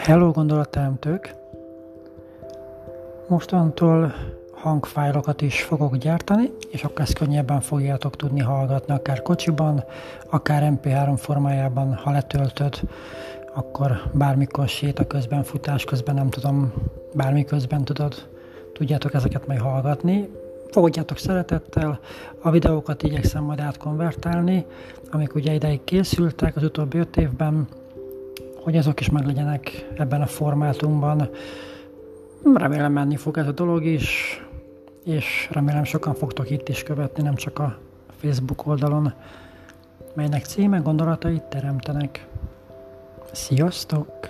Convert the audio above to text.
Hello gondolatteremtők! Mostantól hangfájlokat is fogok gyártani, és akkor ezt könnyebben fogjátok tudni hallgatni, akár kocsiban, akár MP3 formájában, ha letöltöd, akkor bármikor séta közben, futás közben, nem tudom, bármi közben tudod, tudjátok ezeket majd hallgatni. Fogadjátok szeretettel, a videókat igyekszem majd átkonvertálni, amik ugye ideig készültek az utóbbi öt évben, hogy azok is meg legyenek ebben a formátumban. Remélem menni fog ez a dolog is, és remélem sokan fogtok itt is követni, nem csak a Facebook oldalon, melynek címe gondolatait teremtenek. Sziasztok!